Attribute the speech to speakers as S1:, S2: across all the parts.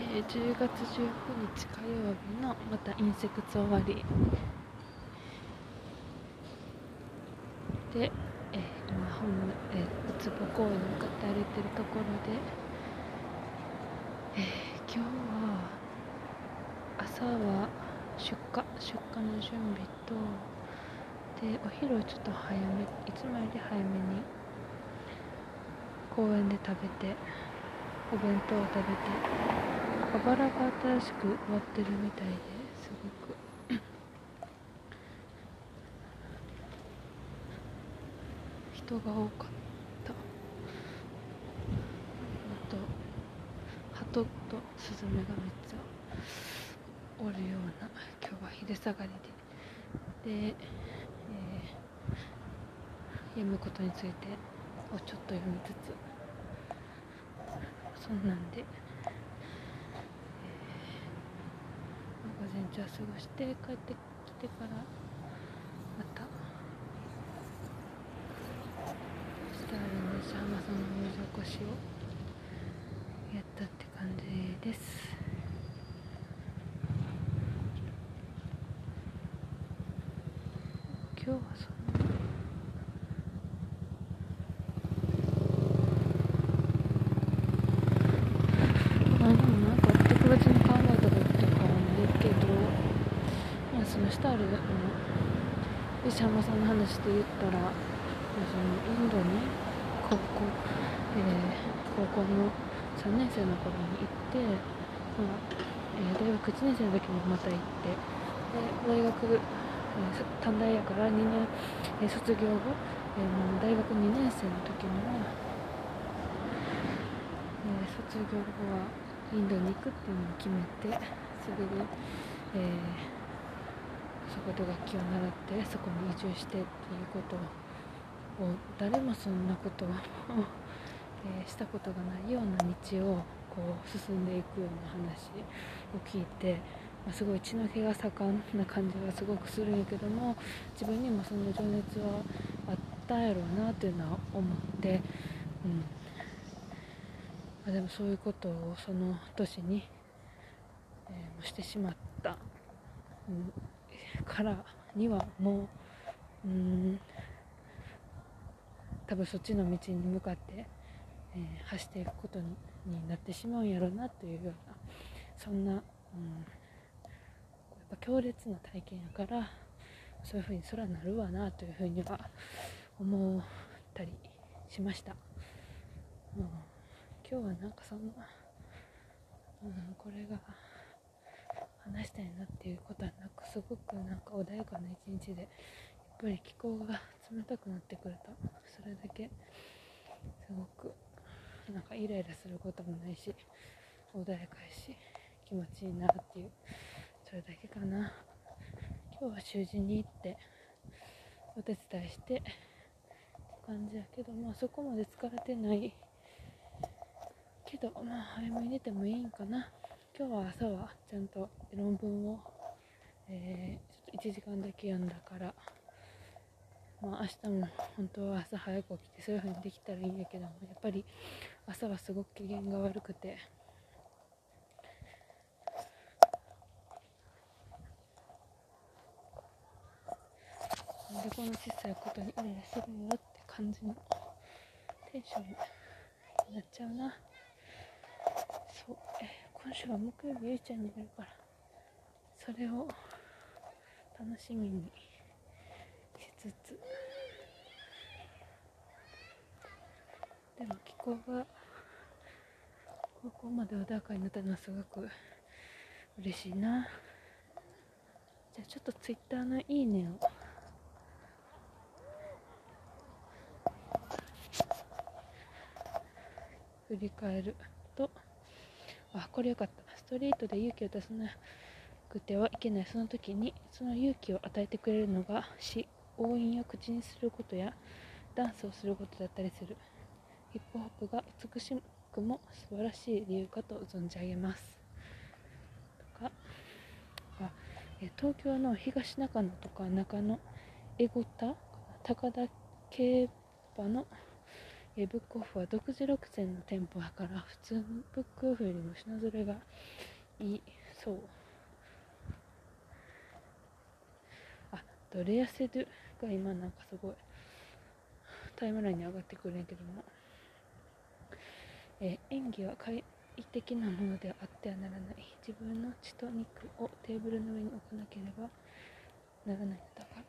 S1: えー、10月19日火曜日のまたインセクツ終わり。で、えー、今本、えー、ウツボ公園に向かって歩いてるところで、えー、今日は朝は出荷出荷の準備とでお昼をちょっと早めいつもより早めに公園で食べてお弁当を食べて小腹が新しく終わってるみたいですごく。人が多かった。あと鳩とスズメがめっちゃおるような今日は昼下がりで。で、えー、読むことについてをちょっと読みつつそんなんで。日は過ごして帰ってきてからまた。スターリンでシャーマさんの入場越しをやったって感じです。今日はそんな。石浜さんの話で言ったらそのインドに高校,、えー、高校の3年生の頃に行って、まあえー、大学1年生の時にまた行ってで大学、えー、短大やから2年、えー、卒業後、えー、大学2年生の時には、えー、卒業後はインドに行くっていうのを決めてそれで、えーそこで楽器を習ってそこに移住してっていうことを誰もそんなことをえー、したことがないような道をこう進んでいくような話を聞いて、まあ、すごい血の気が盛んな感じがすごくするんやけども自分にもその情熱はあったんやろうなっていうのは思って、うんまあ、でもそういうことをその年に、えー、してしまった。うんからにはもううん多分そっちの道に向かって、えー、走っていくことになってしまうんやろうなというようなそんな、うん、やっぱ強烈な体験やからそういうふうに空なるわなというふうには思ったりしました、うん、今日はなんかそんな、うん、これが話したいなっていうことはなくすごくなんか穏やかな一日でやっぱり気候が冷たくなってくるとそれだけすごくなんかイライラすることもないし穏やかいし気持ちいいなっていうそれだけかな。今日は習字に行ってお手伝いしてって感じやけどまあそこまで疲れてないけどまあ早めに寝てもいいんかな。今日は朝はちゃんと論文を、えー、ちょっと1時間だけ読んだから、まあ、明日も本当は朝早く起きてそういう風にできたらいいんやけどもやっぱり朝はすごく機嫌が悪くて。なんでこの小さいことにイライラするんやって感じのテンションになっちゃうなそう今週は木曜日ゆいちゃんになるからそれを楽しみにしつつ。でも気候がここまで穏やかになったのはすごく嬉しいな。じゃあちょっとツイッターのいいねを。振り返ると。あこれよかった。ストリートで勇気を出さなくてはいけない。その時にその勇気を与えてくれるのが詩応援を口にすることやダンスをすることだったりする。ヒップホップが美しくも素晴らしい理由かと存じ上げます。とかあ東京の東中野とか中野エゴタ高田競馬のえブックオフは独自6選の店舗だから普通のブックオフよりも品ぞれがいいそうあドレアセドゥが今なんかすごいタイムラインに上がってくるんやけども、え演技は快適なものであってはならない。自分の血と肉をテーブルの上に置かなければならないのだからっ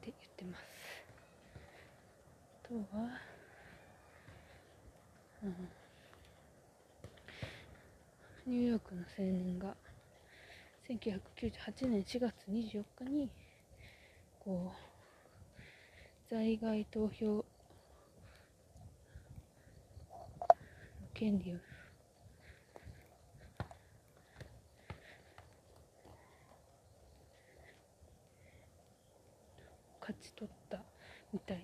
S1: て言ってます。とは、うん、ニューヨークの青年が1998年4月24日にこう在外投票権利を勝ち取ったみたい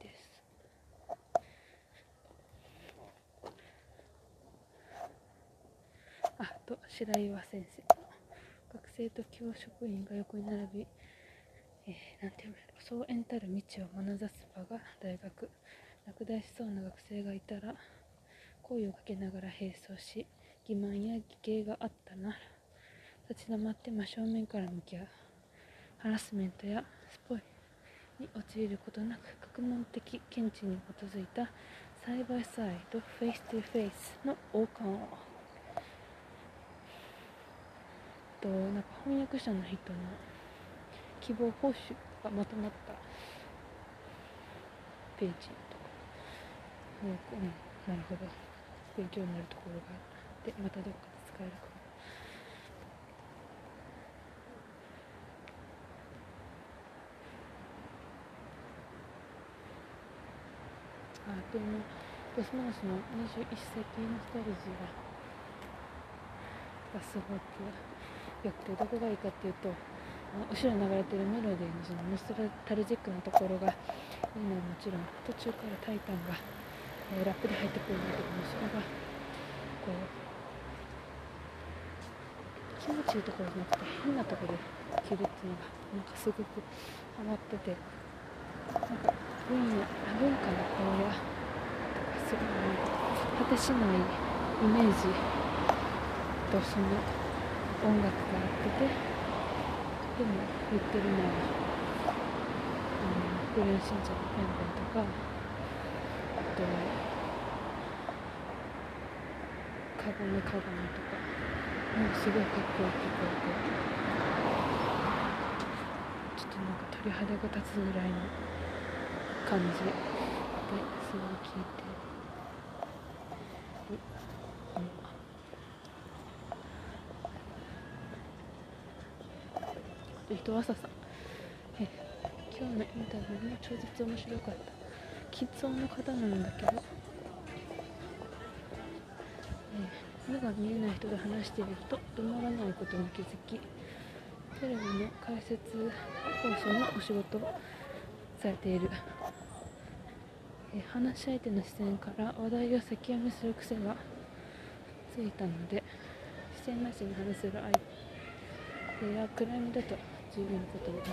S1: ですあと白岩先生学生と教職員が横に並び、えー、なんていうのそうエンタる道を眼差す場が大学。落第しそうな学生がいたら声をかけながら並走し欺瞞や偽計があったなら立ち止まって真正面から向き合うハラスメントやスポイに陥ることなく学問的見地に基づいたサイバーサイドフェイストゥフェイスの王冠をとなんか翻訳者の人の希望報酬がまとまったページとか、うん、なるほど勉強になるところがあってまたどっかで使えるかも。あでもコスモスの21世紀ノスタルジーががすごくよくてどこがいいかっていうと後ろに流れてるメロディーのそのノスタルジックなところがいいのはもちろん途中から「タイタンが」え、ラップで入ってくるんだけどもそれがこう気持ちいいところじゃなくて変なところで着るっていうのがなんかすごくハマっててなんか分野文化の荒野とかすごい果てしないイメージとその音楽があっててでも言ってるのは、うん、クレヨンしんちゃんのペンペンとかあとカゴメカゴメとかもうすごいかっこよく聞こえてちょっとなんか鳥肌が立つぐらいの感じですごい聞いてる、うん、人朝さ。んえ今日のインタビューも超絶面白かった。キッズ音の方なんだけど。目が見えない人と話していると止まらないことに気づきテレビの解説放送のお仕事をされている、え話し相手の視線から話題を先読みする癖がついたので視線なしに話せる相手や暗闇だと十分なことになる。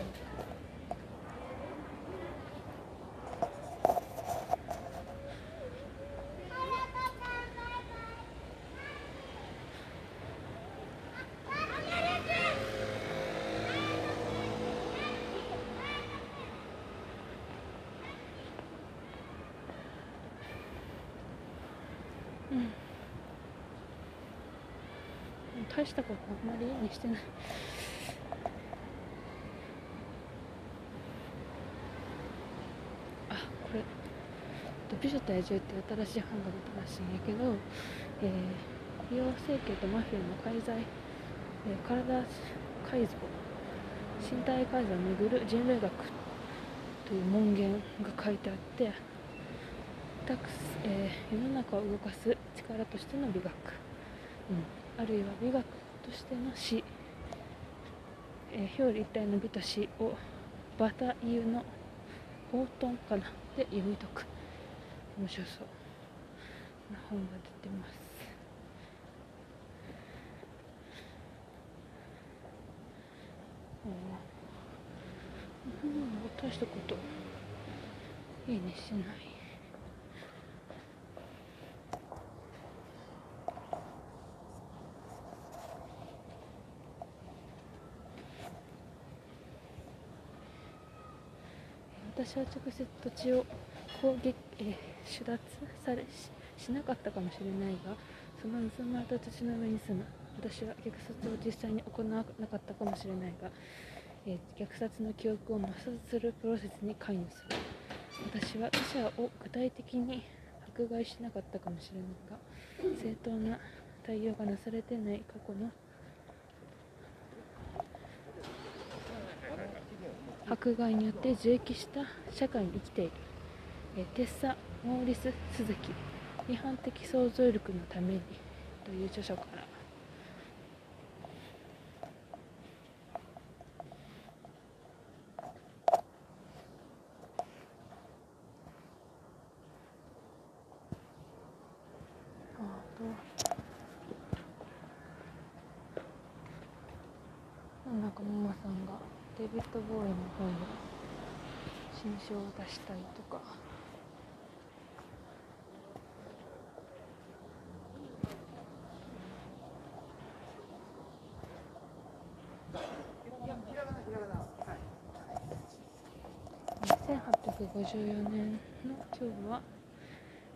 S1: 大したことあんまりいいにしてないあこれ「美女と野獣」って新しい版が出たらしいんやけど、えー、美容整形とマフィアの介在、えー、体改造身体改造をめぐる人類学という文言が書いてあってたく、えー、世の中を動かす力としての美学、うん。あるいは美学としての詩、えー、表裏一体の美と詩をバタイユのオートンかなで読み解く。面白そう。な本が出てますう。ん大したこといいねしてない私は直接土地を攻撃、えー、取奪されししなかったかもしれないがその盗まれた土の上に住む。私は虐殺を実際に行わなかったかもしれないが、えー、虐殺の記憶を抹殺するプロセスに関与する。私は他者を具体的に迫害しなかったかもしれないが正当な対応がなされてない過去の迫害によって受益した社会に生きている、えテッサ・モーリス・鈴木批判的想像力のためにという著書から。なんかママさんがデビッド・ボーイの本の新書を出したりとか。1854年の今日は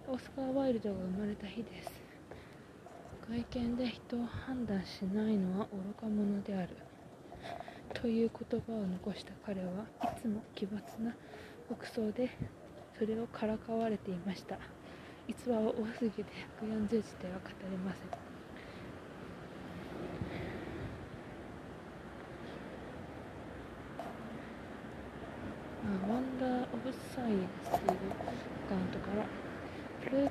S1: オスカー・ワイルドが生まれた日です。外見で人を判断しないのは愚か者である。という言葉を残した彼はいつも奇抜な服装でそれをからかわれていました。逸話は多すぎて140字では語れません。ワンダー Wonder of Science というアカウントから Fruits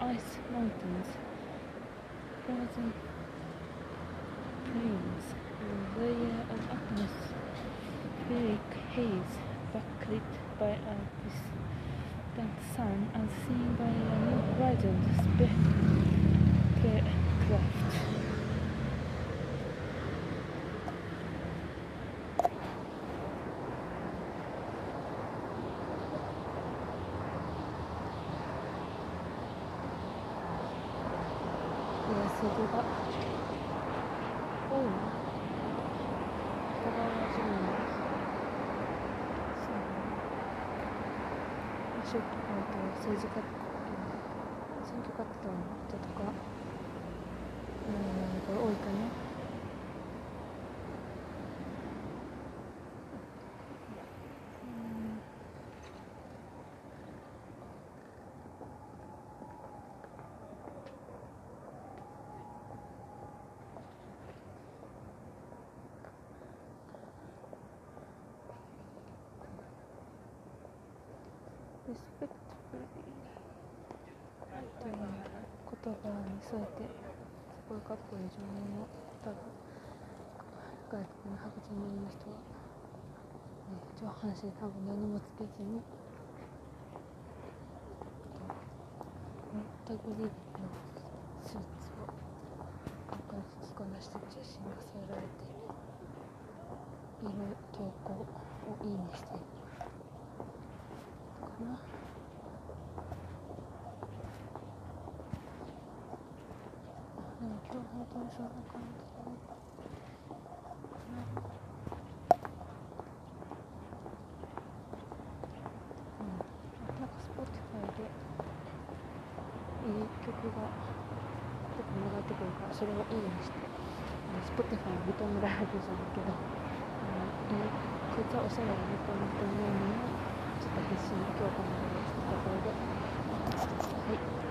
S1: Ice Mountains Frozen Plains a layer of atmospheric haze backlit by a distant sun as seen by a new horizon spacecraft. そ そうね政治家選挙活動の人とかうんが多いかね respectfully という言葉に添えてすごいかっこいい女優の多分外国の白人の人は、ね、上半身多分何もつけずにタグリップのスーツを赤く着こなして写真が添えられている投稿をいいねしている。それをいいにしてスポティファイ認められるじゃんけど、うん、えこいつはおしゃれが認めてなうのにちょっと必死に強化うにしたところではい。